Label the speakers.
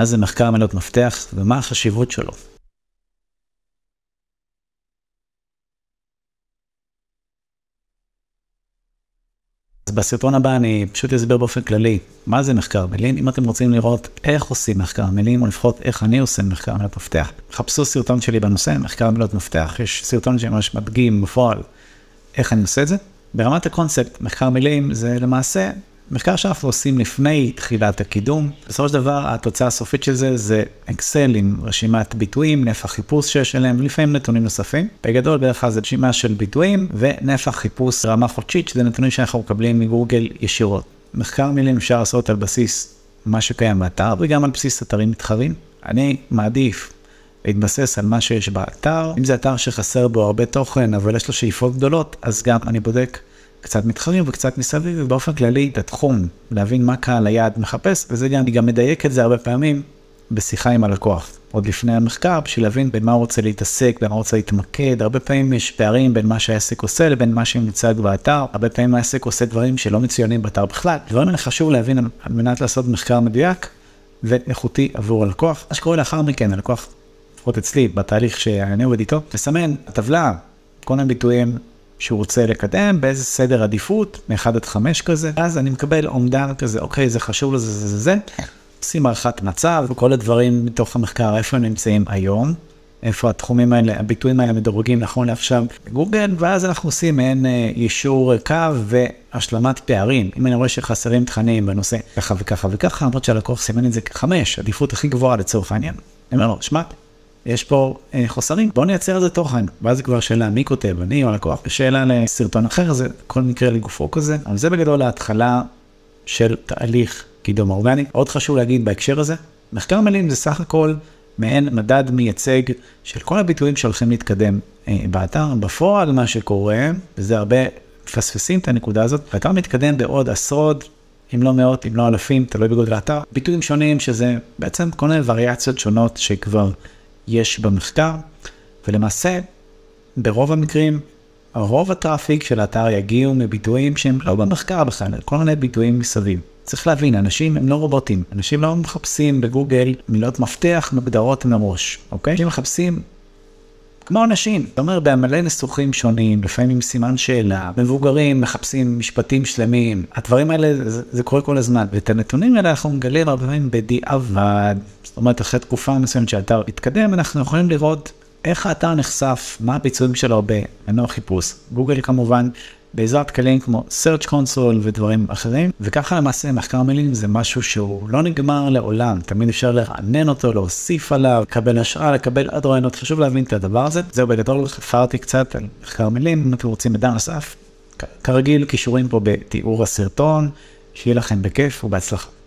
Speaker 1: מה זה מחקר מילות מפתח ומה החשיבות שלו. אז בסרטון הבא אני פשוט אסביר באופן כללי מה זה מחקר מילים, אם אתם רוצים לראות איך עושים מחקר מילים, או לפחות איך אני עושה מחקר מילות מפתח. חפשו סרטון שלי בנושא מחקר מילות מפתח, יש סרטון שממש מדגים בפועל איך אני עושה את זה. ברמת הקונספט, מחקר מילים זה למעשה מחקר שאנחנו עושים לפני תחילת הקידום. בסופו של דבר התוצאה הסופית של זה זה אקסל עם רשימת ביטויים, נפח חיפוש שיש עליהם, לפעמים נתונים נוספים. בגדול בערך כלל זה רשימה של ביטויים ונפח חיפוש רמה חודשית, שזה נתונים שאנחנו מקבלים מגוגל ישירות. מחקר מילים אפשר לעשות על בסיס מה שקיים באתר וגם על בסיס אתרים מתחרים. אני מעדיף להתבסס על מה שיש באתר. אם זה אתר שחסר בו הרבה תוכן אבל יש לו שאיפות גדולות, אז גם אני בודק קצת מתחרים וקצת מסביב, ובאופן כללי את התחום, להבין מה קהל היעד מחפש, וזה גם, אני גם מדייק את זה הרבה פעמים בשיחה עם הלקוח. עוד לפני המחקר, בשביל להבין בין מה הוא רוצה להתעסק, בין מה הוא רוצה להתמקד, הרבה פעמים יש פערים בין מה שהעסק עושה לבין מה שמוצג באתר, הרבה פעמים העסק עושה דברים שלא מצוינים באתר בכלל. דברים האלה חשוב להבין על מנת לעשות מחקר מדויק ואיכותי עבור הלקוח. מה שקורה לאחר מכן, הלקוח, לפחות אצלי, בתהליך שאני עובד איתו, מסמן, הטבלה, כל מיני ביטויים שהוא רוצה לקדם, באיזה סדר עדיפות, מ-1 עד 5 כזה, אז אני מקבל אומדן כזה, אוקיי, זה חשוב לזה, זה זה זה, עושים הערכת מצב, וכל הדברים מתוך המחקר, איפה הם נמצאים היום, איפה התחומים האלה, הביטויים האלה מדורגים נכון לעכשיו? בגוגל, ואז אנחנו עושים מעין אה, אישור קו והשלמת פערים. אם אני רואה שחסרים תכנים בנושא ככה וככה וככה, למרות שהלקוח סימן את זה כחמש, עדיפות הכי גבוהה לצורך העניין. אני אומר לו, שמע, יש פה אה, חוסרים, בוא נייצר איזה תוכן. ואז זה כבר שאלה מי כותב, אני או הלקוח. שאלה לסרטון אחר, זה כל מקרה לגופו כזה. אבל זה בגדול ההתחלה של תהליך קידום אורגני. עוד חשוב להגיד בהקשר הזה, מחקר מילים זה סך הכל מעין מדד מייצג של כל הביטויים שהולכים להתקדם אה, באתר. בפועל מה שקורה, וזה הרבה מפספסים את הנקודה הזאת, האתר מתקדם בעוד עשרות, אם לא מאות, אם לא אלפים, תלוי בגודל האתר, ביטויים שונים שזה בעצם כל מיני וריאציות שונות שכבר יש במחקר, ולמעשה, ברוב המקרים, רוב הטראפיק של האתר יגיעו מביטויים שהם לא במחקר בכלל, כל מיני ביטויים מסביב. צריך להבין, אנשים הם לא רובוטים, אנשים לא מחפשים בגוגל מילות מפתח מגדרות מראש, אוקיי? אנשים מחפשים כמו אנשים, זאת אומרת, במלא ניסוחים שונים, לפעמים עם סימן שאלה, מבוגרים מחפשים משפטים שלמים, הדברים האלה זה, זה קורה כל הזמן, ואת הנתונים האלה אנחנו מגלים הרבה פעמים בדיעבד, זאת אומרת, אחרי תקופה מסוימת שהאתר התקדם, אנחנו יכולים לראות איך האתר נחשף, מה הביצועים שלו במנוע חיפוש. גוגל כמובן בעזרת כלים כמו search console ודברים אחרים, וככה למעשה מחקר מילים זה משהו שהוא לא נגמר לעולם, תמיד אפשר לרענן אותו, להוסיף עליו, לקבל השראה, לקבל עוד רעיונות, חשוב להבין את הדבר הזה. זהו בגדול חפרתי קצת על מחקר מילים, אם אתם רוצים מידע נוסף, כרגיל קישורים פה בתיאור הסרטון, שיהיה לכם בכיף ובהצלחה.